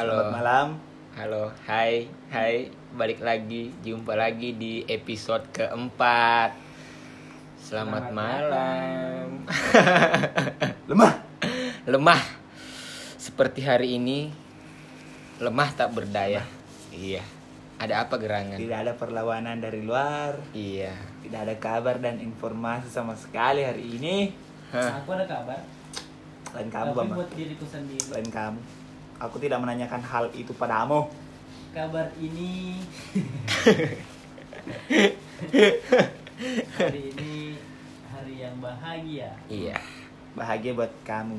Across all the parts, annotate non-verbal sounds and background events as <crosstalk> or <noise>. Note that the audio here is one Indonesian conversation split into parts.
Halo. Selamat malam. Halo, hai, hai, balik lagi, jumpa lagi di episode keempat. Selamat, Selamat malam. <laughs> Lemah. lemah, seperti hari ini, lemah tak berdaya. Iya. Ada apa gerangan? Tidak ada perlawanan dari luar. Iya. Tidak ada kabar dan informasi sama sekali hari ini. Hah? Aku ada kabar. Lain kamu, tapi Bama. buat diriku sendiri. Lain kamu. Aku tidak menanyakan hal itu padamu. Kabar ini hari ini hari yang bahagia. Iya. Bahagia buat kamu.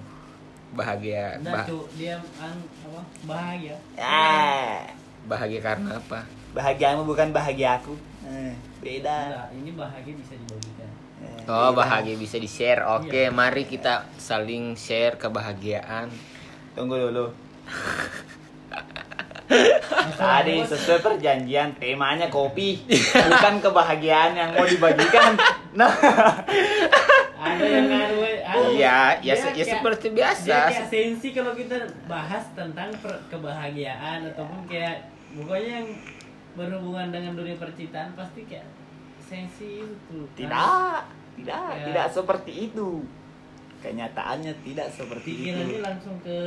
Bahagia. Nah, Bah- cu, dia an, apa? Bahagia. Ya. bahagia karena apa? Bahagiamu bukan bahagia aku. Eh, beda. Enggak, ini bahagia bisa dibagikan. Eh, Oh, beda. bahagia bisa di-share. Oke, Iya. mari kita saling share kebahagiaan. Tunggu dulu. Tadi sesuai perjanjian temanya kopi, bukan kebahagiaan yang mau dibagikan. Nah, ada yang ngaruh ada- Iya, ya dia se- ya seperti biasa. Dia kayak sensi kalau kita bahas tentang kebahagiaan ataupun kayak pokoknya yang berhubungan dengan dunia percintaan pasti kayak sensi itu. tidak, tidak, Ya. tidak seperti itu. Kenyataannya tidak seperti pikirannya itu. langsung ke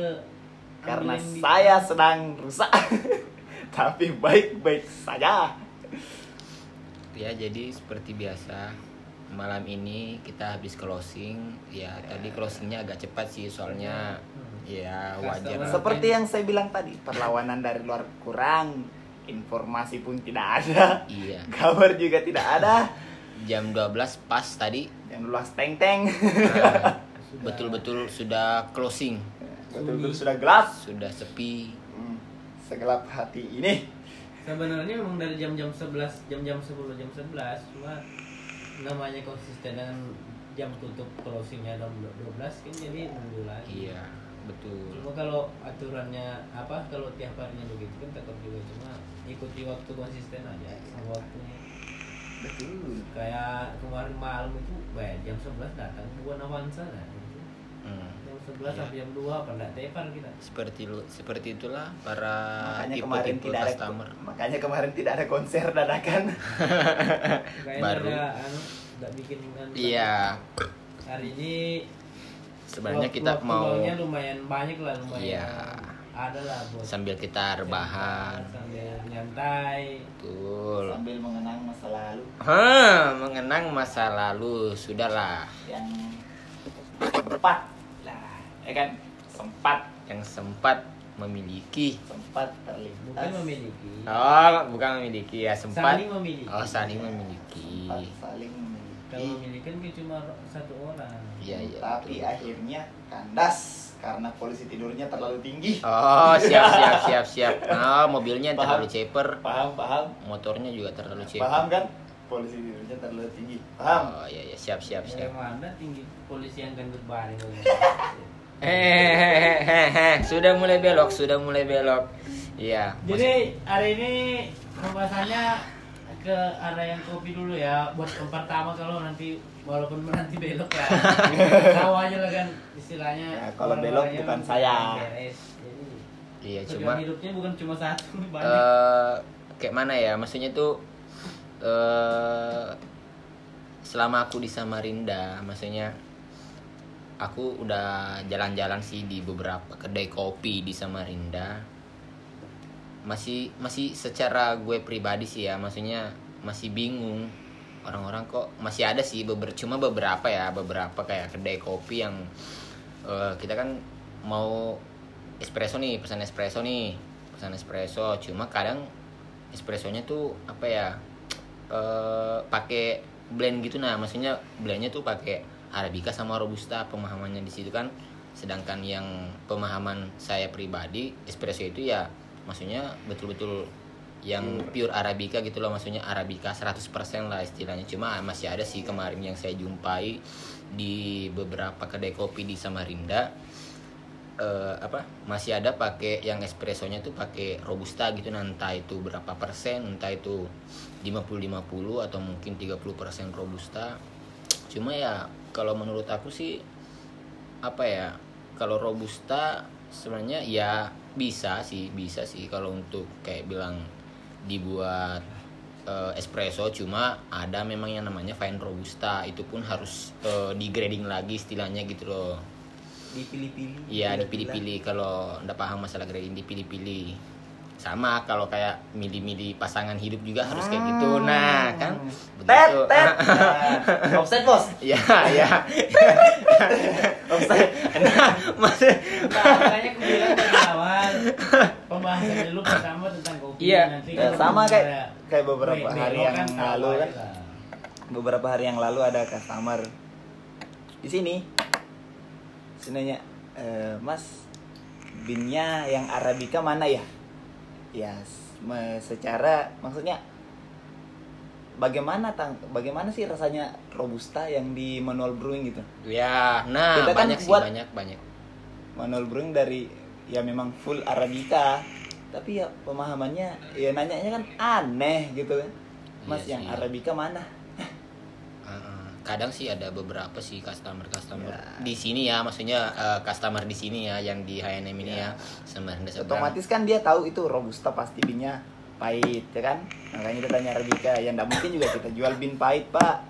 Karena di- saya sedang rusak, <laughs> tapi baik-baik saja. Ya jadi seperti biasa malam ini kita habis closing ya tadi closingnya agak cepat sih soalnya ya wajar. Seperti yang saya bilang tadi, perlawanan dari luar kurang, informasi pun tidak ada, iya <laughs> kabar juga tidak ada. jam 12 pas tadi Yang luas teng-teng, nah, Sudah. <laughs> betul-betul sudah closing betul-betul sudah gelap. sudah sepi Hmm, segelap hati ini. sebenarnya memang dari jam-jam 11 jam-jam 10 jam 11 cuma namanya konsisten dengan jam tutup closingnya jam 12 kan jadi nunggu lagi iya betul cuma kalau aturannya apa kalau tiap harinya begitu kan takut juga cuma ikuti waktu konsisten aja sama waktunya Betul. kayak kemarin malam itu bayar jam 11 datang bukan avanza nah gitu. Hmm. Jam 11 Iya. sampai jam 2 apa enggak tepar kita? Seperti lu seperti itulah para makanya kemarin tipe-tipe tidak ada customer. makanya kemarin tidak ada konser dadakan. <laughs> Baru. ada anu enggak bikin iya. Hari ini sebenarnya kita mau lumayan banyak lah lumayan Iya. ada lah buat sambil kita rebahan. sambil nyantai. Betul. Sambil mengenang masa lalu. Hah, mengenang masa lalu. Sudahlah. Yang lah ya kan? Sempat. Yang sempat memiliki. Sempat terlintas bukan memiliki. Oh bukan memiliki. Ya sempat. saling memiliki. Oh saling memiliki. Sempat saling kalau memiliki memiliki kan cuma satu orang. Iya iya tapi betul. akhirnya kandas karena polisi tidurnya terlalu tinggi. Oh <laughs> siap siap siap siap. Oh mobilnya Paham. terlalu ceper. Paham paham. Motornya juga terlalu ceper. Paham kan? Polisi tidurnya terlalu tinggi. Paham. Oh iya iya. Siap siap siap. Mana tinggi polisi yang gendut baring <laughs> Hehehe, sudah mulai belok, sudah mulai belok. Iya. jadi hari ini pembahasannya ke arah yang kopi dulu ya buat yang pertama kalau nanti walaupun nanti belok ya <laughs> tahu aja lah kan istilahnya Ya, kalau belok bukan saya. Iya, cuma hidupnya bukan cuma satu <laughs> banyak eh kayak mana ya? Maksudnya tuh eh selama aku di Samarinda, maksudnya aku udah jalan-jalan sih di beberapa kedai kopi di Samarinda. Masih masih secara gue pribadi sih ya, maksudnya masih bingung. Orang-orang kok masih ada sih beber cuma beberapa ya beberapa kayak kedai kopi yang eh, kita kan mau espresso nih pesan espresso nih pesan espresso. Cuma kadang espressonya tuh apa ya eh pakai blend gitu. Nah maksudnya blendnya tuh pakai arabica sama robusta pemahamannya di situ kan. Sedangkan yang pemahaman saya pribadi espresso itu ya maksudnya betul-betul yang pure arabica gitu loh. Maksudnya arabica 100% lah istilahnya. Cuma masih ada sih kemarin yang saya jumpai di beberapa kedai kopi di Samarinda. Eh, apa? Masih ada pakai yang espressonya tuh pakai robusta gitu. Nah, entah itu berapa persen entah itu 50-50 atau mungkin 30% robusta cuma ya kalau menurut aku sih apa ya kalau robusta sebenarnya ya bisa sih bisa sih kalau untuk kayak bilang dibuat eh, espresso. Cuma ada memang yang namanya fine robusta. Itu pun harus eh, di grading lagi istilahnya gitu loh. Dipilih-pilih. Iya Pilih-pilih. dipilih-pilih. Kalau ndak paham masalah grading dipilih-pilih sama kalau kayak milih-milih pasangan hidup juga harus kayak gitu nah kan Tet, tet. <laughs> Nah, Offset bos. ya ya <laughs> Offset. nah maksud Nah, makanya aku bilang dari awal pembahasan dulu pertama tentang kopi Iya. nanti Ya, sama kayak kayak beberapa be- hari yang kan lalu kan. Beberapa hari yang lalu ada customer di sini. Sinanya, e, Mas, binnya yang arabica mana ya? Ya, secara maksudnya bagaimana tang bagaimana sih rasanya robusta yang di manual brewing gitu? ya nah Kita kan banyak sih buat- banyak banyak manual brewing dari ya memang full arabica tapi ya pemahamannya ya nanyanya kan aneh gitu kan mas Iya yang sih. arabica mana kadang sih ada beberapa sih customer customer Ya. di sini ya maksudnya uh, customer di sini ya yang di H&M ini ya, sama rendah seberang. otomatis kan dia tahu itu robusta pasti binnya pahit ya kan? Makanya dia tanya arabica ya nggak mungkin juga kita jual bin pahit pak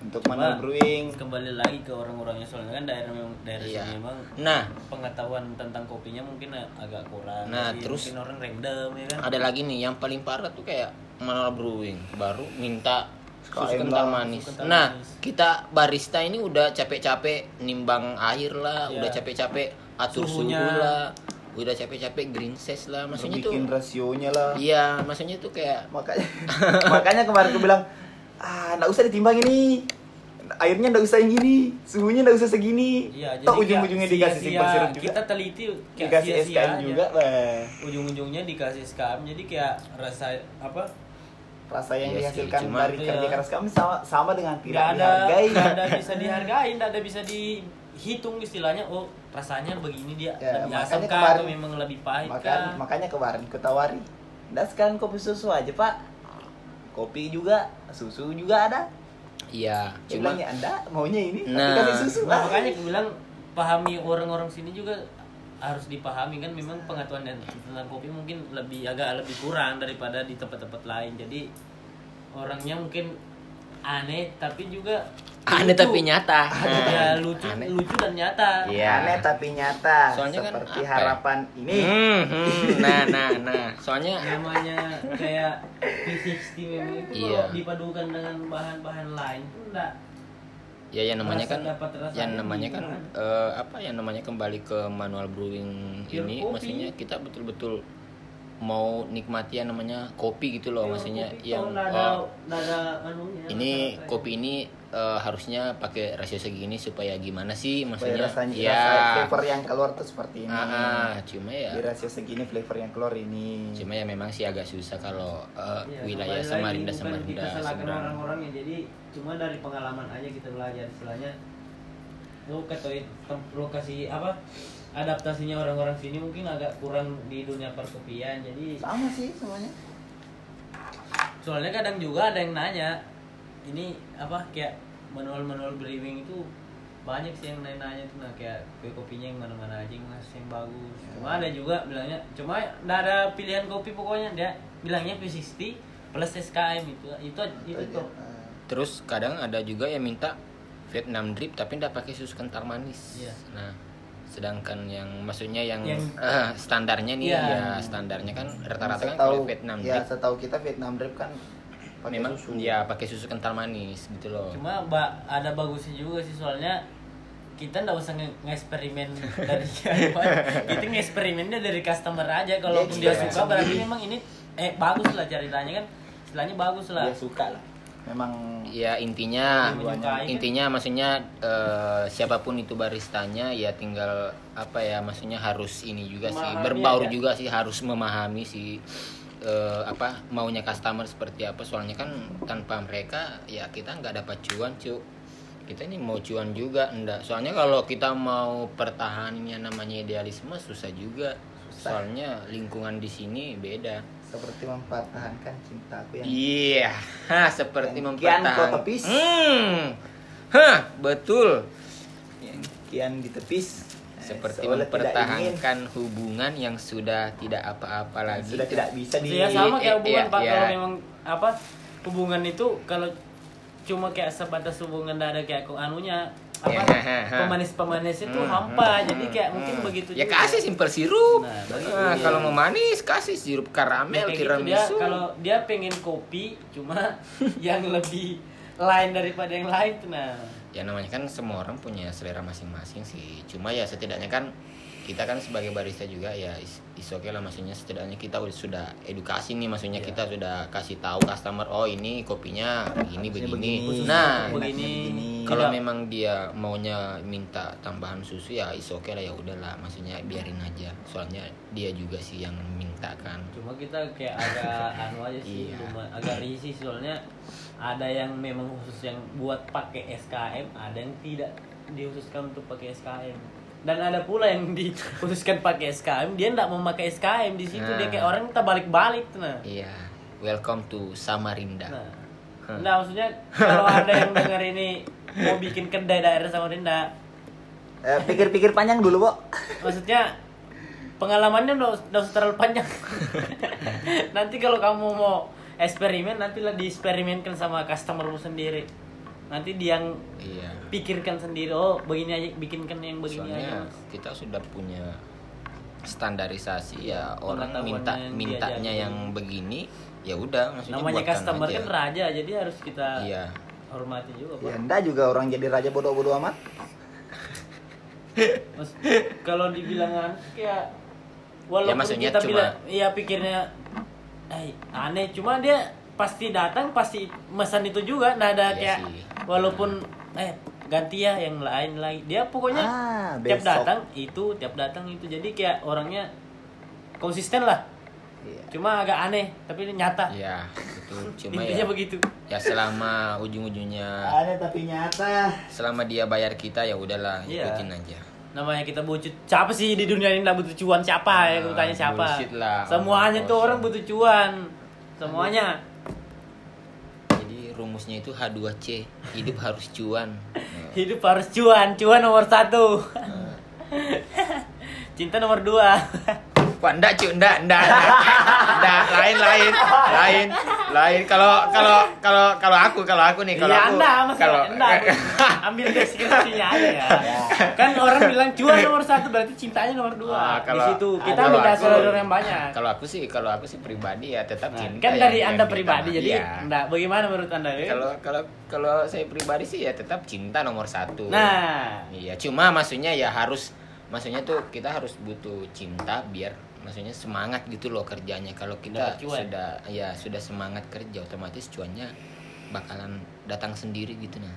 untuk manual Pak, brewing. kembali lagi ke orang-orangnya soalnya kan daerah memang daerah Iya. sini memang nah. pengetahuan tentang kopinya mungkin agak kurang. Nah, Jadi terus- mungkin orang random ya kan? ada lagi nih yang paling parah tuh kayak manual brewing. Baru minta susu SKM kental lah, manis. susu kental Nah, manis. kita barista ini udah capek-capek nimbang air lah, Iya. udah capek-capek atur Suhunya. suhu lah, udah capek-capek green size lah. Maksudnya tuh bikin rasionya lah Iya, maksudnya tuh kayak makanya <laughs> makanya kemarin aku bilang ah nggak usah ditimbang ini airnya nggak usah yang gini suhunya nggak usah segini Iya, Toh jadi ujung-ujungnya dikasih simpel sirup juga Kita teliti kayak dikasih sia-sia SKM aja. juga. Ujung-ujungnya dikasih SKM jadi kayak rasa apa? Rasa yang Iya sih, dihasilkan cuma- dari kerja Iya. keras kami sama sama dengan tidak Tidak ada dihargai ada <laughs> bisa dihargai, tidak ada bisa dihitung istilahnya. Oh, rasanya begini dia Ya, lebih asam makanya kah atau memang lebih pahit makanya kah? makanya kemarin ku tawari Nggak sekarang kopi susu aja pak kopi juga susu juga ada iya, cuma ya anda maunya ini Nah. tapi kasih susu Nah, ah. makanya aku bilang pahami orang-orang sini juga harus dipahami kan memang pengetahuan dan- tentang kopi mungkin lebih agak lebih kurang daripada di tempat-tempat lain jadi orangnya mungkin aneh tapi juga aneh lucu. tapi nyata. <laughs> ya lucu aneh. lucu dan nyata Iya. aneh tapi nyata Soalnya kan seperti apa ya? harapan ini Hmm, hmm, nah, nah, nah. Soalnya namanya kayak P60 memang itu Iya. kalau dipadukan dengan bahan-bahan lain tuh enggak ya yang namanya kan yang namanya kan eh, apa yang namanya kembali ke manual brewing ini kopi. maksudnya kita betul-betul mau nikmati yang namanya kopi gitu loh maksudnya yang oh, anunya ini rasa-rasanya. kopi ini eh, harusnya pakai rasio segini supaya gimana sih supaya maksudnya rasanya ya. rasa flavor yang keluar tuh seperti ini. Ah, ah, cuma ya. Di rasio segini flavor yang keluar ini. Cuma ya memang sih agak susah kalau eh, Ya, wilayah Samarinda Samarinda kita salahkan seberang orang-orangnya jadi cuma dari pengalaman aja kita belajar. Istilahnya lu ketahui lokasi apa adaptasinya orang-orang sini mungkin agak kurang di dunia perkopian. Jadi sama sih semuanya. Soalnya kadang juga ada yang nanya ini apa kayak manual-manual brewing itu banyak sih yang nanya-nanya tuh nah kayak kue kopinya yang mana-mana aja yang ngasih yang bagus cuma ada juga bilangnya cuma nggak ada pilihan kopi pokoknya dia bilangnya P60 plus SKM itu itu itu tuh Ah. Terus kadang ada juga yang minta Vietnam drip tapi tidak pakai susu kental manis. Iya. Nah, sedangkan yang maksudnya yang, Yang- <laughs> eh, standarnya nih Iya. ya standarnya kan rata-rata kan kalau Vietnam ya drip setahu kita Vietnam drip kan pakai memang susu. ya pakai susu kental manis gitu loh. cuma ba- ada bagusnya juga sih soalnya kita nggak usah nge- ngeksperimen <laughs> dari apa kita ngeksperimennya dari customer aja. Kalau Dia dia eksperimen suka berarti memang ini eh bagus lah ceritanya kan. Istilahnya bagus lah. Dia suka lah. Memang Ya intinya kan? intinya maksudnya eh, siapa pun itu baristanya ya tinggal apa ya maksudnya harus ini juga sih Memahami berbaur aja. juga sih harus memahami sih eh, apa maunya customer seperti apa. Soalnya kan tanpa mereka ya kita nggak dapat cuan cuk. Kita ini mau cuan juga enggak soalnya kalau kita mau pertahanin yang namanya idealisme susah juga. Susah. soalnya lingkungan di sini beda. Seperti mempertahankan cintaku yang Iya, Hah, seperti kian mempertahankan. Hmm, hah, betul. yang kian ditepis seperti Seolah mempertahankan hubungan yang sudah tidak apa-apa lagi. sudah tidak bisa di ya sama iya, kayak hubungan iya, pak. iya. kalau memang apa hubungan itu kalau cuma kayak sebatas hubungan ada kayak anunya apa Ya. <laughs> pemanis-pemanis itu Hmm, hampa. hmm, jadi hmm, kayak mungkin hmm. begitu ya juga. kasih simpel sirup. Nah, Nah, kalau mau manis kasih sirup Ya, karamel kayak gitu dia. Tiramisu kalau dia pengen kopi cuma <laughs> yang lebih lain daripada yang lain tuh nah ya namanya kan semua orang punya selera masing-masing sih. Cuma ya setidaknya kan kita kan sebagai barista juga ya is, is oke lah maksudnya setidaknya kita udah sudah edukasi nih maksudnya Iya. kita sudah kasih tahu customer oh ini kopinya begini Harusnya begini, begini. nah Enaknya begini. begini. kalau Tidak. memang dia maunya minta tambahan susu ya is oke lah ya udahlah maksudnya biarin aja soalnya dia juga sih yang minta kan cuma kita kayak agak <laughs> anu aja sih Iya. cuma agak risih soalnya ada yang memang khusus yang buat pakai SKM ada yang tidak dikhususkan untuk pakai SKM dan ada pula yang dikhususkan pakai SKM dia nggak mau pakai SKM di situ. Dia Nah. kayak orang kita balik-balik tuh nah. Iya. Welcome to Samarinda. Nah. Hah. Nah, maksudnya kalau ada yang dengar ini mau bikin kedai daerah Samarinda. Eh, pikir-pikir panjang dulu, Bo. maksudnya pengalamannya udah, terlalu panjang. <laughs> Nanti kalau kamu mau eksperimen nantilah dieksperimenkan sama customermu sendiri nanti dia yang iya pikirkan sendiri oh begini aja bikinkan yang begini aja soalnya Mas. kita sudah punya standarisasi ya orang minta yang mintanya yang begini ya udah maksudnya namanya customer aja. kan raja jadi harus kita iya hormati juga Ya, pak enggak juga orang jadi raja bodoh-bodoh amat. <laughs> Mas, kalau dibilang kayak walaupun Ya, maksudnya kita cuma- bilang iya pikirnya eh, aneh cuma dia pasti datang pasti pesan itu juga nah ada Iya kayak sih. Walaupun eh ganti ya yang lain lagi. Dia pokoknya Ah, tiap besok. datang itu tiap datang itu. Jadi kayak orangnya konsisten lah. Iya. cuma agak aneh tapi ini nyata. Iya betul. <laughs> Cuma intinya ya begitu. ya selama ujung-ujungnya Ada tapi nyata. selama dia bayar kita ya udahlah Iya. ikutin aja. Namanya kita butuh siapa sih di dunia ini nggak butuh cuan? Siapa? Ya Ah, aku tanya siapa? lah. semuanya tuh orang butuh cuan. Semuanya rumusnya itu H2C hidup harus cuan. Nah, <laughs> hidup harus cuan cuan nomor satu. Cinta nomor dua <laughs> Wah, enggak cuy, enggak, enggak, enggak, lain, lain, lain, lain. Kalau, kalau, kalau, kalau aku, kalau aku nih, kalau Iya aku, anda kalau, anda <laughs> ambil deskripsinya aja ya kan orang bilang cuan nomor satu berarti cintanya nomor dua Ah, di kalau- situ kita dasar dari yang banyak Kalau aku sih, kalau aku sih pribadi ya tetap Nah, cinta. kan yang- dari yang anda pribadi jadi iya. enggak bagaimana menurut anda ya? Kalau, kalau, kalau saya pribadi sih ya tetap cinta nomor satu. nah Iya, cuma maksudnya ya harus, maksudnya tuh kita harus butuh cinta biar maksudnya semangat gitu loh kerjanya. Kalau kita sudah ya sudah semangat kerja otomatis cuannya bakalan datang sendiri gitu nah.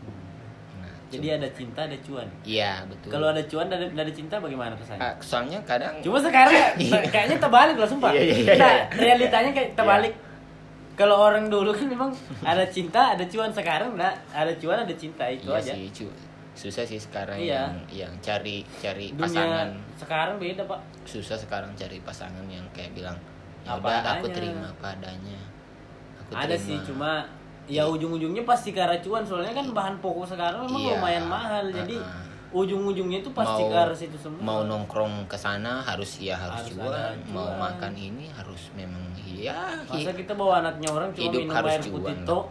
Nah, jadi ada cinta ada cuan Iya betul. kalau ada cuan dan ada, ada cinta bagaimana rasanya Ah, soalnya kadang Cuma sekarang ya, <laughs> kayaknya terbalik loh sumpah. Iya, iya, iya, Nah, iya. realitanya kayak terbalik. Kalau orang dulu kan memang ada cinta, ada cuan sekarang enggak, ada cuan, ada cinta itu iya aja. sih cu. Susah sih sekarang Iya. yang yang cari cari Dunia pasangan sekarang beda, Pak. susah sekarang cari pasangan yang kayak bilang ya udah aku adanya." terima apa adanya. Aku Ada terima." sih, cuma ya ujung-ujungnya pasti ke arah cuan soalnya kan bahan pokok sekarang memang Iya. lumayan mahal. Jadi Uh-uh. ujung-ujungnya itu pasti Mau- ke arah situ semua. mau nongkrong ke sana harus ya harus, Harus cuan. mau cuan. makan ini harus memang iya Masa kita bawa anaknya orang cuma Hidup minum harus air putih tok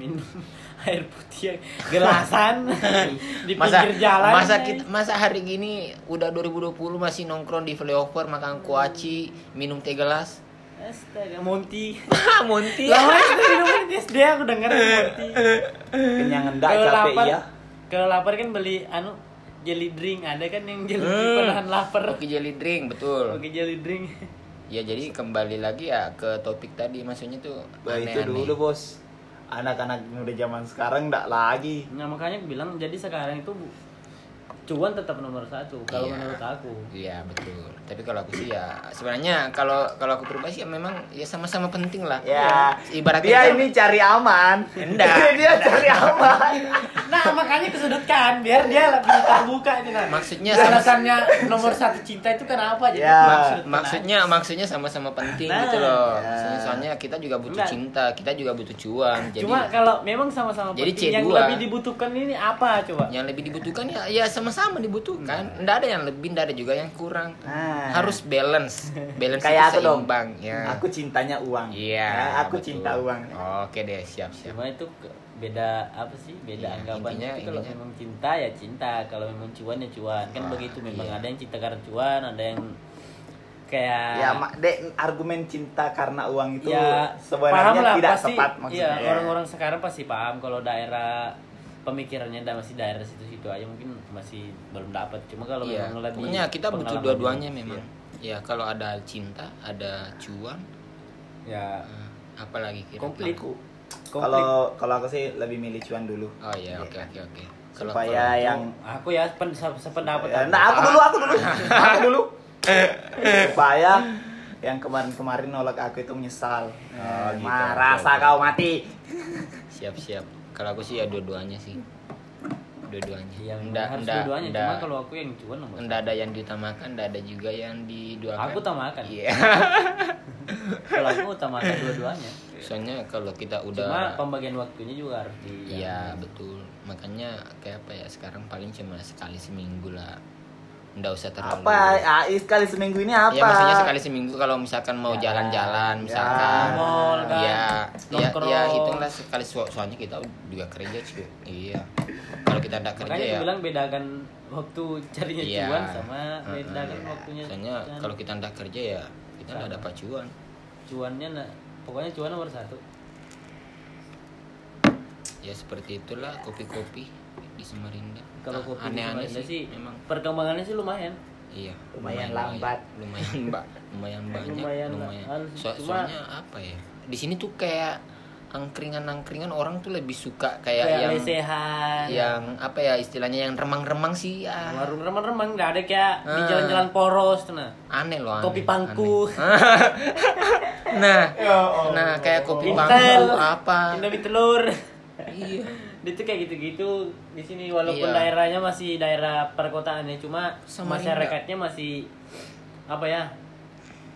minum <laughs> air putih gelasan <laughs> di masa pinggir jalan masa kita masa hari gini udah 2020 masih nongkrong di flyover makan kuaci minum teh gelas Astaga, Monty. <laughs> Monty Lama itu minum Monty SD aku denger Monty. Kenyang enggak Kalau capek lapar, iya. kalau lapar kan beli anu jelly drink ada kan yang jelly drink Hmm. penahan lapar. Oke jelly drink betul Oke jelly drink. ya jadi kembali lagi ya ke topik tadi maksudnya tuh Bah, itu aneh-aneh. dulu bos. Anak-anak muda zaman sekarang enggak lagi. Nah makanya aku bilang jadi sekarang itu cuan tetap nomor satu kalau Iya. menurut aku. Iya betul. Tapi kalau aku sih ya sebenarnya kalau kalau aku pribadi sih ya memang ya sama-sama penting lah. Ya, Ibaratnya dia kan- ini cari aman. Enggak, <laughs> dia cari aman. Kesudutkan biar dia lebih terbuka ini nah Maksudnya sama- alasannya nomor satu cinta itu kenapa jadi Ya, maksud maksudnya maksudnya sama-sama penting Nah, gitu loh. ya. Maksudnya soalnya kita juga butuh Enggak. cinta, kita juga butuh cuan. Jadi cuma kalau memang sama-sama Jadi penting yang C2. lebih dibutuhkan ini apa coba yang lebih dibutuhkan ya ya sama-sama dibutuhkan. Nggak ada yang lebih, nggak ada juga yang kurang. Nah. Harus balance. <laughs> Balance Kayak itu aku dong. seimbang ya. Aku cintanya uang. Iya. Ya, aku betul. cinta uang. Oke deh, siap siap. cuma itu ke- beda apa sih beda Iya, anggapannya intinya- kalau intinya- memang cinta ya cinta kalau memang cuan ya cuan kan Wah, begitu memang iya. ada yang cinta karena cuan ada yang kayak Ya, mak, dek argumen cinta karena uang itu ya sebenarnya paham lah, tidak pasti, tepat maksudnya. iya, ya. orang-orang sekarang pasti paham kalau daerah pemikirannya da- masih daerah situ-situ aja mungkin masih belum dapat cuma kalau Iya. memang lebih Pokoknya kita butuh dua-duanya memang. Ya kalau ada cinta, ada cuan, ya eh, apalagi kira komplit Komplit. Kalau kalau aku sih lebih milih cuan dulu. Oh iya, oke oke oke. Kalau Supaya yang aku ya pen, se- sependapat Ya, aku. nah, aku dulu, aku dulu. <laughs> aku dulu. Supaya yang kemarin-kemarin nolak aku itu menyesal. Oh, Eh, gitu, ma- oke, rasa oke. kau mati. siap siap. Kalau aku sih ya dua-duanya sih. Dua-duanya. yang Nggak- harus dua-duanya cuma kalau aku yang cuan nomor Nggak ada yang diutamakan, nggak ada juga yang diduakan. Aku utamakan. Iya. <laughs> kalau aku utamakan dua-duanya Soalnya kalau kita cuma udah pembagian waktunya juga harus di Iya betul. Makanya kayak apa ya sekarang paling cuma sekali seminggu lah. Nggak usah terlalu. Apa? Ah, sekali seminggu ini apa? Ya maksudnya sekali seminggu kalau misalkan mau Ya. jalan-jalan misalkan. Ya. Mall, kan? Iya, ya, Nongkrong. ya hitunglah sekali so- soalnya kita juga kerja cuy. Iya. Kalau kita tidak kerja makanya ya. bilang bedakan waktu carinya Iya. cuan sama bedakan waktunya Soalnya kalau kita tidak kerja ya kita tidak Sama. dapat cuan. cuannya nah, pokoknya cuan nomor satu Ya seperti itulah kopi-kopi di Samarinda. kalau Ah, kopi di aneh-aneh sih, sih memang. perkembangannya sih lumayan Iya, Lumayan banyak. lambat. Lumayan, Mbak. <laughs> Lumayan banyak, Lumayan lumayan. So- cuma- soalnya apa ya? Di sini tuh kayak angkringan-angkringan orang tuh lebih suka kayak, kayak yang lesehan yang apa ya istilahnya yang remang-remang sih ya. warung remang-remang nggak ada kayak di Ah. jalan-jalan poros tuh nah Aneh loh. aneh, Kopi pangku. aneh. <laughs> nah, <laughs> nah kayak kopi Intel pangku apa? Indomie telur Iya. <laughs> itu kayak gitu-gitu di sini walaupun Iya. daerahnya masih daerah perkotaannya cuma Samarinda. masyarakatnya masih apa ya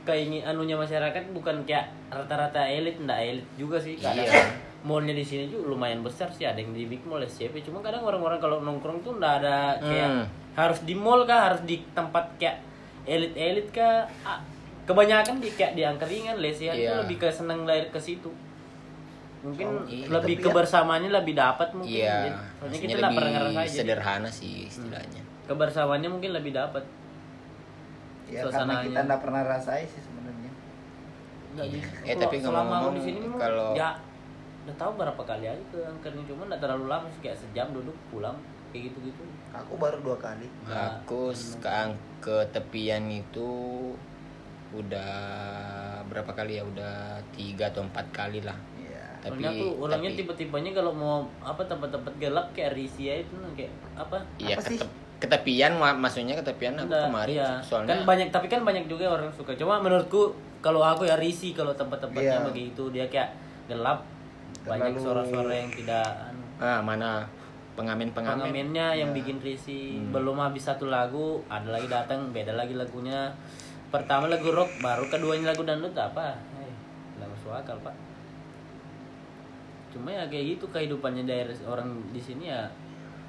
keingin anunya masyarakat bukan kayak rata-rata elit ndak elit juga sih kadang Iya. mallnya di sini juga lumayan besar sih ada yang di big mall SCP cuma kadang orang-orang kalau nongkrong tuh ndak ada kayak Hmm. harus di mall kah harus di tempat kayak elit-elit kah Ah, kebanyakan di kayak di angkringan lesehan itu Iya. lebih ke seneng lahir ke situ mungkin Oh, iya. lebih Tapi ya- kebersamaannya lebih dapat mungkin Iya. soalnya Maksudnya kita nggak pernah lebih ngerasain jadi sederhana sih istilahnya. kebersamaannya mungkin lebih dapat Ya, karena kita nggak pernah rasain sih sebenarnya. Nggak Iya. Eh, tapi ngomong-ngomong, di sini kalau- ya udah tahu berapa kali aja ke angkernya cuma nggak terlalu lama sih kayak sejam duduk pulang kayak gitu gitu Aku baru dua kali. Nah, Aku ke ke tepian itu udah berapa kali ya? Udah tiga atau empat kali lah. Tapi Soalnya aku orangnya tapi- tipe-tipenya kalau mau apa tempat-tempat gelap kayak Risia itu nah, kayak apa Iya Apa sih? ma- maksudnya ketepian aku Nggak, kemarin iya. soalnya kan banyak tapi kan banyak juga orang suka cuma menurutku kalau aku ya risi kalau tempat-tempatnya Iya. begitu dia kayak gelap banyak Terlalu- suara-suara yang tidak anu, ah mana pengamen-pengamen pengamennya yang Iya. bikin risi Hmm. belum habis satu lagu ada lagi datang beda lagi lagunya pertama lagu rock baru keduanya lagu dangdut apa eh nggak masuk akal pak cuma ya kayak gitu kehidupannya daerah orang di sini ya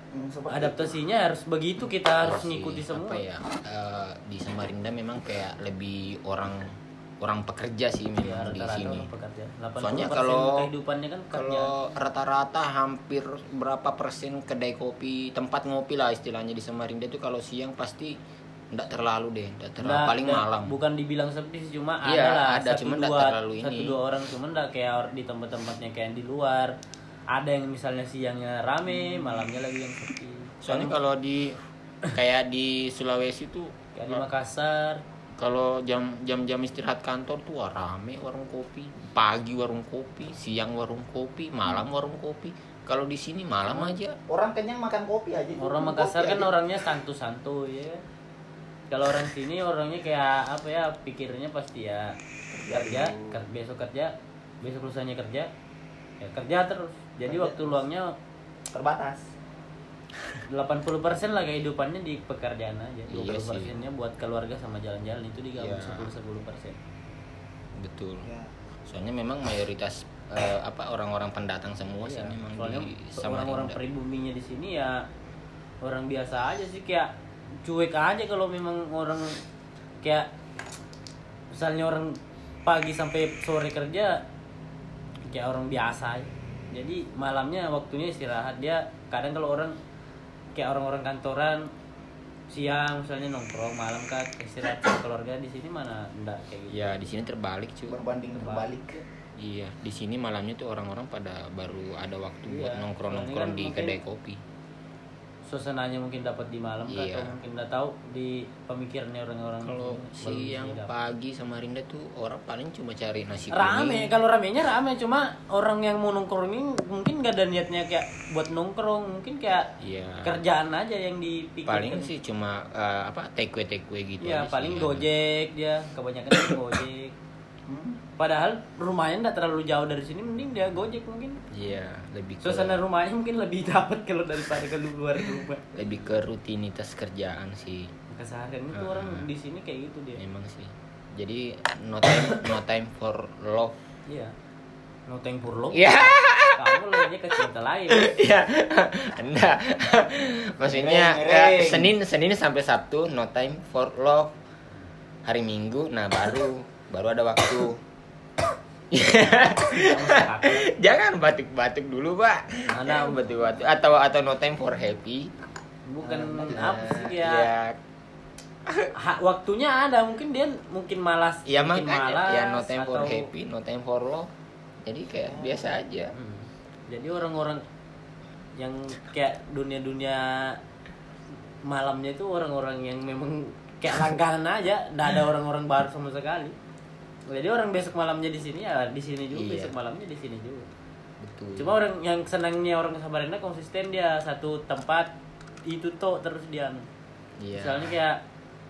Hmm, seperti adaptasinya harus begitu kita harus Sih, ngikuti semua apa ya eh, di Samarinda memang kayak lebih orang orang pekerja sih Ya, memang di rata-rata sini orang pekerja. 80% Soalnya kalau- kehidupannya kan kerja. kalau rata-rata hampir berapa persen kedai kopi tempat ngopi lah istilahnya di Samarinda itu kalau siang pasti enggak terlalu deh enggak terlalu Nggak- paling nggak- malam Bukan dibilang sepi sih, cuma Iya, ada lah ada, satu cuma nggak dua terlalu satu ini. dua orang cuma nggak kayak di tempat-tempatnya kayak di luar. Ada yang misalnya siangnya rame, malamnya lagi yang sepi. soalnya kalau di kayak di Sulawesi tuh kayak di Makassar, kalau jam jam-jam istirahat kantor tuh wah rame warung kopi pagi warung kopi siang warung kopi malam warung kopi kalau di sini malam aja orang kenyang makan kopi aja. orang Kopi Makassar kan aja. orangnya santu-santu ya. Kalau orang sini orangnya kayak apa ya pikirnya pasti ya kerja, ker- besok kerja, besok lusanya kerja, ya kerja terus. Jadi Kerja waktu luangnya terbatas. 80% lah kehidupannya di pekerjaan aja. Iya 20 sih. persennya buat keluarga sama jalan-jalan itu digabung Iya. 10 10 persen. betul Ya. soalnya memang mayoritas eh, apa orang-orang pendatang semua sih Iya. memang Soalnya orang-orang pribuminya di sini ya orang biasa aja sih kayak cuek aja kalau memang orang kayak misalnya orang pagi sampai sore kerja kayak orang biasa aja. Jadi malamnya waktunya istirahat dia kadang kalau orang kayak orang-orang kantoran siang misalnya nongkrong malam kan istirahat sama keluarga di sini mana enggak kayak gitu. ya di sini terbalik cuy Berbanding terbalik. iya di sini malamnya tuh orang-orang pada baru ada waktu buat Iya, nongkrong-nongkrong soalnya di kan kedai kopi Suasananya mungkin dapat di malam kah, Iya. atau mungkin nggak tahu di pemikirannya orang-orang kalau siang pagi Samarinda tuh orang paling cuma cari nasi rame kalau ramenya rame cuma orang yang mau nongkrong ini mungkin gak ada niatnya kayak buat nongkrong mungkin kayak iya kerjaan aja yang dipikirkan paling sih cuma eh, apa take away take away gitu ya paling sih. gojek dia kebanyakan gojek. Padahal rumahnya nggak terlalu jauh dari sini mending dia gojek mungkin iya lebih ke suasana rumahnya mungkin lebih <laughs> dapat kalau daripada keluar rumah lebih ke rutinitas kerjaan sih keseharian itu Ah. orang di sini kayak gitu dia memang sih jadi no time no time for love iya no time for love Iya. kamu lebihnya ke cinta lain Iya, enggak. Maksudnya ya. Senin Senin sampai Sabtu no time for love. Hari Minggu, nah baru baru ada waktu. <laughs> Jangan batuk-batuk dulu, Pak. Ada. batuk-batuk atau atau no time for happy. bukan Nah, apa sih ya Ya, ha- waktunya ada mungkin dia mungkin malas ya mungkin makanya malas ya no time for atau- happy, no time for love. Jadi kayak biasa aja. Hmm. jadi orang-orang yang kayak dunia-dunia malamnya itu orang-orang yang memang kayak langganan aja nggak ada <laughs> orang-orang baru sama sekali jadi orang besok malamnya di sini ya di sini juga Iya. besok malamnya di sini juga Betul. cuma orang yang senangnya orang Samarinda konsisten dia satu tempat itu toh terus dia Iya. misalnya kayak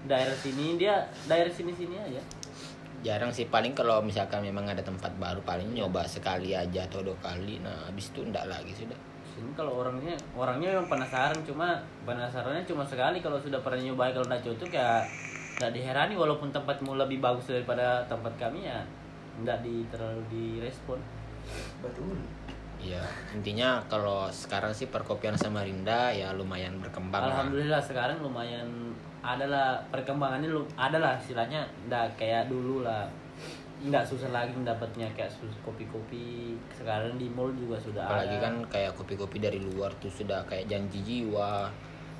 daerah sini dia daerah sini sini aja jarang sih paling kalau misalkan memang ada tempat baru paling nyoba sekali aja atau dua kali nah habis itu enggak lagi sudah sini kalau orangnya orangnya memang penasaran cuma penasarannya cuma sekali kalau sudah pernah nyobain kalau udah cocok ya nggak diherani walaupun tempatmu lebih bagus daripada tempat kami ya nggak di terlalu direspon Betul. Iya, intinya kalau sekarang sih perkopian Samarinda ya lumayan berkembang lah. alhamdulillah sekarang lumayan adalah perkembangannya lu adalah istilahnya nggak kayak dulu lah nggak susah lagi mendapatnya kayak sus- kopi-kopi sekarang di mall juga sudah Apalagi ada. kan kayak kopi-kopi dari luar tuh sudah kayak janji jiwa,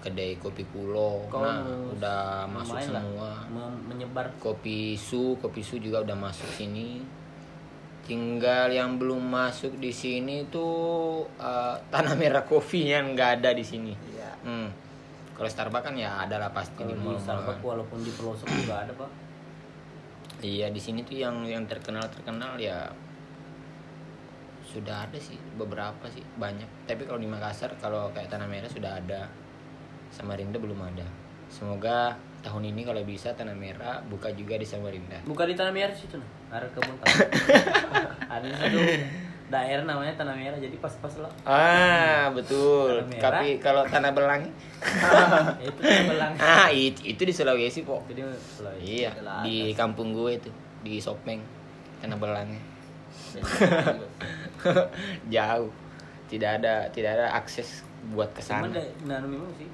kedai kopi pulau, Kau nah udah masuk semua. menyebar Kopi su, kopi su juga udah masuk sini. Tinggal yang belum masuk di sini tuh eh, tanah merah kopi yang nggak ada di sini. Iya. Hmm. Kalau Starbucks kan ya ada lah pasti di mall Starbucks walaupun di pelosok juga ada pak Iya di sini tuh yang yang terkenal terkenal ya sudah ada sih beberapa sih banyak. Tapi kalau di Makassar kalau kayak Tanah Merah sudah ada, Samarinda belum ada. Semoga tahun ini kalau bisa Tanah Merah buka juga di Samarinda. buka di tanah merah situ nah <laughs> ada kebun ada satu daerah namanya tanah merah jadi pas-pas lah Ah betul. Tapi kalau Tanah Belang, Ya, <laughs> itu tanah belang ah itu, itu di Sulawesi kok. jadi Sulawesi. Iya di kampung gue itu di Sopeng Tanah Belangnya. <laughs> Jauh. Tidak ada tidak ada akses buat ke sana. nah memang sih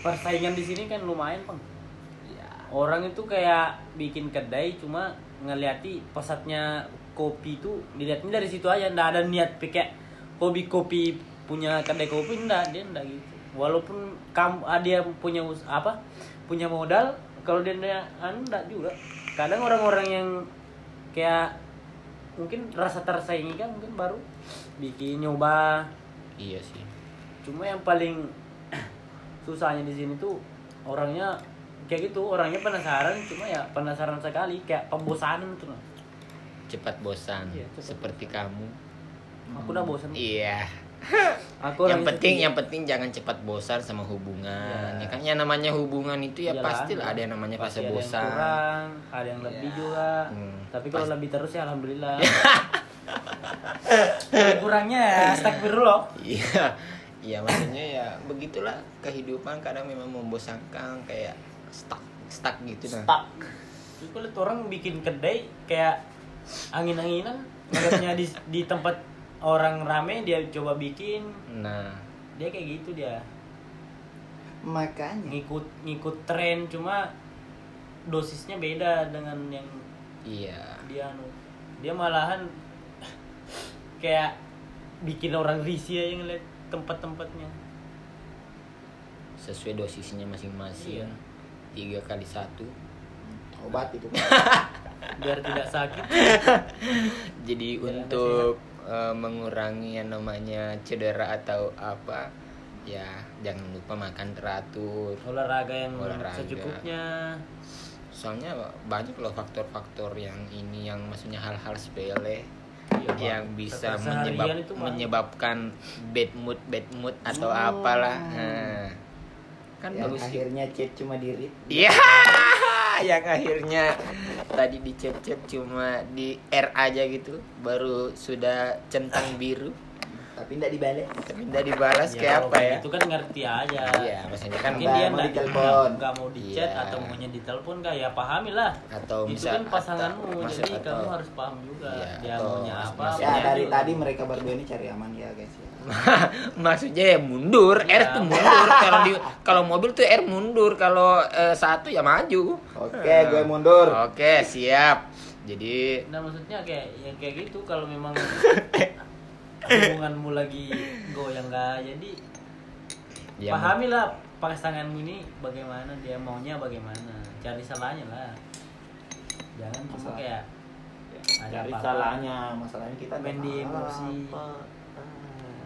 persaingan di sini kan lumayan bang Iya. orang itu kayak bikin kedai cuma ngeliati pesatnya kopi itu dilihatnya dari situ aja ndak ada niat kayak hobi kopi punya kedai kopi ndak dia ndak gitu walaupun kamu ah, dia punya us- apa punya modal kalau dia ndak anu ndak juga kadang orang-orang yang kayak mungkin rasa tersaingi kan mungkin baru bikin nyoba Iya sih. cuma yang paling susahnya di sini tuh orangnya kayak gitu orangnya penasaran cuma ya penasaran sekali kayak pembosanan tuh nah. Cepat bosan Iya, cepat seperti kamu. aku udah bosan Iya. <laughs> aku yang penting yang penting jangan cepat bosan sama hubungan. Iya. Ya kan yang namanya hubungan itu ya pastilah ada yang namanya pasti fase ada yang bosan. kurang ada yang lebih Iya. juga Hmm, tapi kalau pasti. lebih terus ya alhamdulillah <laughs> kurangnya ya <laughs> astagfirullah Iya. Ya maksudnya ya begitulah kehidupan kadang memang membosankan kayak stuck stuck gitu nah. Stuck. Terus kalau liat orang bikin kedai kayak angin-anginan ngeliatnya di di tempat orang rame dia coba bikin. Nah. Dia kayak gitu dia. Makanya. Ngikut ngikut tren cuma dosisnya beda dengan yang iya. dia anu. Dia malahan kayak bikin orang risih aja ngeliat tempat-tempatnya. Sesuai dosisnya masing-masing. Iya. tiga kali satu. Obat itu <laughs> biar tidak sakit. <laughs> Jadi Biar untuk eh, mengurangi yang namanya cedera atau apa ya jangan lupa makan teratur. Olahraga yang Olahraga. secukupnya. Soalnya banyak loh faktor-faktor yang ini yang maksudnya hal-hal sepele Iya, yang bisa menyebab, menyebabkan bad mood bad mood atau Hmm. apalah. Nah, kan yang bagus sih. akhirnya chat cuma diri Iya, <laughs> yang akhirnya tadi di chat chat cuma di R aja gitu, baru sudah centang biru, tapi tidak dibalik tapi tidak dibalas Ya, kayak apa ya? Itu kan ngerti aja. Iya, maksudnya kan Mungkin nggak dia mau nggak ditelepon. nggak mau di chat Iya. atau maunya ditelepon kan ya pahami lah. atau itu misal kan pasanganmu, atau- jadi maksud- kamu atau- harus paham juga Iya, dia atau maunya apa. ya dari tadi mereka berdua ini cari aman ya guys ya <laughs> maksudnya ya mundur, R Iya. tuh mundur. kalau di kalau mobil tuh R mundur, kalau eh, satu ya maju. oke gue mundur Oke, siap. Jadi Nah maksudnya kayak yang kayak gitu kalau memang <laughs> hubunganmu lagi goyang nggak jadi ya, pahami lah pasanganmu ini bagaimana dia maunya bagaimana cari salahnya lah jangan cuma kayak ada cari apa-apa. salahnya masalahnya kita Main di emosi. apa. Ah.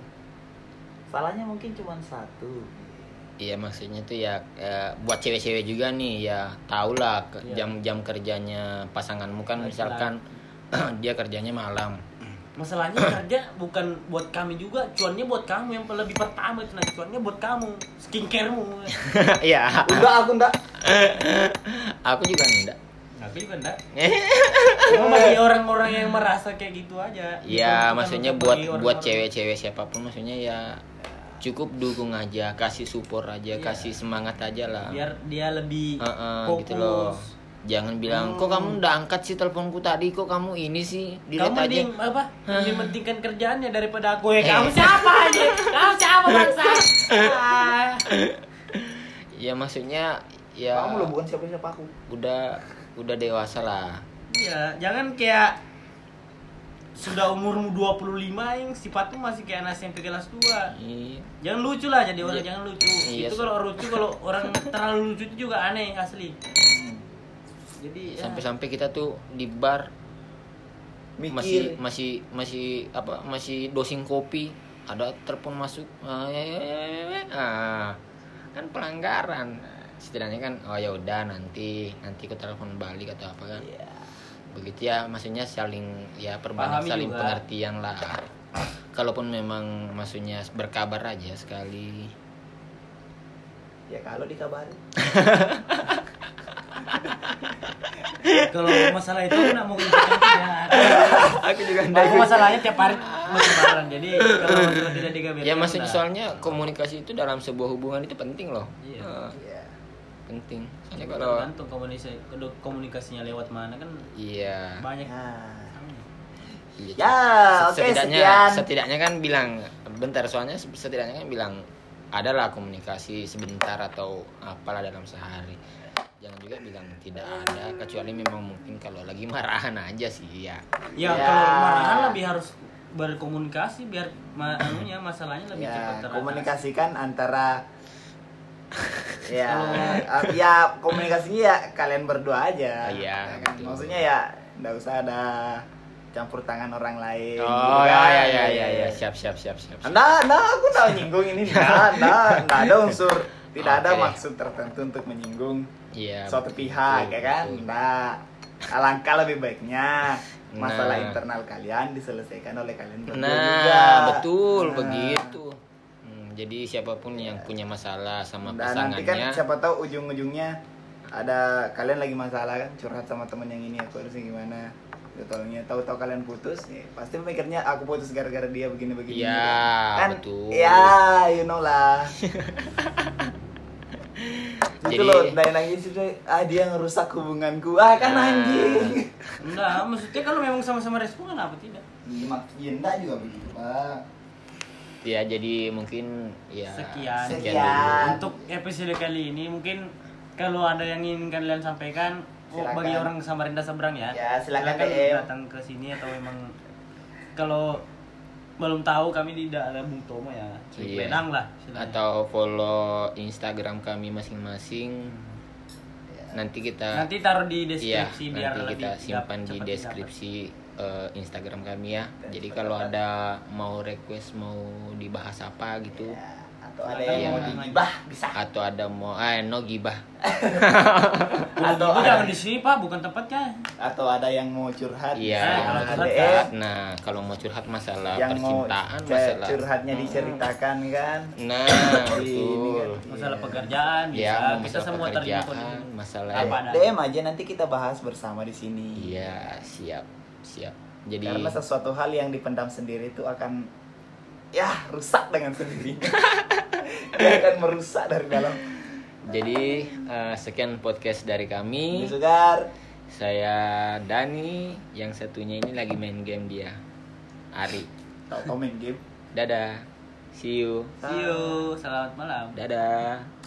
salahnya mungkin cuma satu Iya maksudnya tuh ya eh, buat cewek-cewek juga nih ya tau lah Iya. jam-jam kerjanya pasanganmu kan misalkan <clears throat> dia kerjanya malam. Masalahnya kerja bukan buat kami juga cuannya buat kamu yang lebih pertama itu nanti cuannya buat kamu skincaremu <laughs> Iya. enggak aku enggak <laughs> Aku juga enggak. aku juga enggak <laughs> cuma bagi orang-orang yang merasa kayak gitu aja Iya, maksudnya buat bagi buat cewek-cewek siapa pun maksudnya ya cukup dukung aja, kasih support aja, Iya. kasih semangat aja lah. biar dia lebih Heeh, fokus gitu loh. Jangan bilang, kok kamu udah angkat sih teleponku tadi, kok kamu ini sih, dilihat kamu aja. mending apa lebih mementingkan kerjaannya daripada aku ya Eh. kamu siapa aja kamu siapa bangsa Ah. <laughs> Ya maksudnya ya kamu loh bukan siapa-siapa aku udah udah dewasa lah. iya jangan kayak sudah umurmu 25 yang sifatmu masih kayak anak SMP kelas 2 Iya. jangan lucu lah jadi orang Iya. jangan lucu Iya, itu kalau lucu kalau orang terlalu lucu itu juga aneh asli jadi ya, Sampai-sampai kita tuh di bar masih mikir. masih masih apa masih dosing kopi. Ada telepon masuk ah, ya, ya, ya, ya, ya. Ah, kan pelanggaran. Setidaknya kan oh ya udah nanti nanti aku telepon balik atau apa kan. Iya. begitu ya maksudnya saling ya perbanyak Pahami saling juga. pengertian lah. Kalaupun memang maksudnya berkabar aja sekali. Ya kalau dikabarin <laughs> <laughs> kalau masalah itu aku nggak mau ya aku juga aku masalahnya tiap hari bareng jadi kalau masalah tidak dikabarin ya maksudnya soalnya komunikasi itu dalam sebuah hubungan itu penting loh Iya. Eh, Iya. penting soalnya kalau tergantung komunikasi komunikasinya lewat mana kan iya banyak Nah. Iya, Ya, oke, setidaknya sekian. setidaknya kan bilang bentar soalnya setidaknya kan bilang adalah komunikasi sebentar atau apalah dalam sehari jangan juga bilang tidak ada kecuali memang mungkin kalau lagi marahan aja sih ya ya, Ya. kalau marahan lebih harus berkomunikasi biar ma anunya masalahnya lebih cepat ya teratasi komunikasikan antara <laughs> ya eh, ya komunikasinya ya kalian berdua aja Iya, Ya kan? maksudnya ya nggak usah ada campur tangan orang lain oh gitu ya kan. ya ya ya ya siap siap siap siap, siap. Nah, nah, aku tahu nyinggung ini. Nah, nah, nah ada unsur tidak <laughs> ada Oke. maksud tertentu untuk menyinggung Iya, suatu betul, pihak, ya kan? betul. Nah, alangkah lebih baiknya <laughs> masalah Nah. internal kalian diselesaikan oleh kalian berdua Nah, juga. betul Nah. begitu. Hmm, jadi siapa pun yang punya masalah sama Dan nanti kan pasangannya, siapa tahu ujung-ujungnya ada kalian lagi masalah kan curhat sama temen yang ini aku harusnya gimana Totalnya tahu-tahu kalian putus, ya, pasti mikirnya aku putus gara-gara dia begini-begini. Iya, kan? betul. Ya, you know lah. <laughs> itu Jadi- loh, nangis nangis itu ah dia ngerusak hubunganku. Ah kan Ah. anjing. Enggak, maksudnya kalau memang sama-sama respon kenapa tidak? Iya, mak- ya enggak juga begitu, Pak. Ya jadi mungkin ya Sekian. sekian, Sekian. Untuk episode kali ini mungkin kalau ada yang ingin kalian sampaikan oh, Silakan. bagi orang Samarinda seberang ya. Ya, silakan DM. datang ke sini atau memang kalau belum tahu kami tidak ada Bung Tomo ya. Di Iya. Bedang lah. istilahnya. Atau follow Instagram kami masing-masing. Nanti kita Nanti taruh di Iya, deskripsi biar nanti lebih kita simpan di deskripsi eh, Instagram kami ya. Dan Jadi kalau ada mau request mau dibahas apa gitu Ya, atau ada Silakan yang mau digibah bisa. atau ada mau eh no gibah. <laughs> Atau ada, di sini Pak, bukan tempatnya. atau ada yang mau curhat. Iya, yang kalau mau curhat. Nah, kalau mau curhat masalah yang mau percintaan, ce- masalah curhatnya diceritakan kan. Nah, Ini betul. kan. Masalah pekerjaan bisa. Ya, kita masalah semua terima kok di pekerjaan, sini. masalah Apa ada? DM aja nanti kita bahas bersama di sini. Iya, siap, siap. Jadi Karena sesuatu hal yang dipendam sendiri itu akan ya rusak dengan sendirinya. <laughs> Dia akan merusak dari dalam. jadi eh, sekian podcast dari kami. Sugar. Saya Dani, yang satunya ini lagi main game dia. Ari. Tahu komen game. Dadah. See you. See you. Selamat malam. Dadah.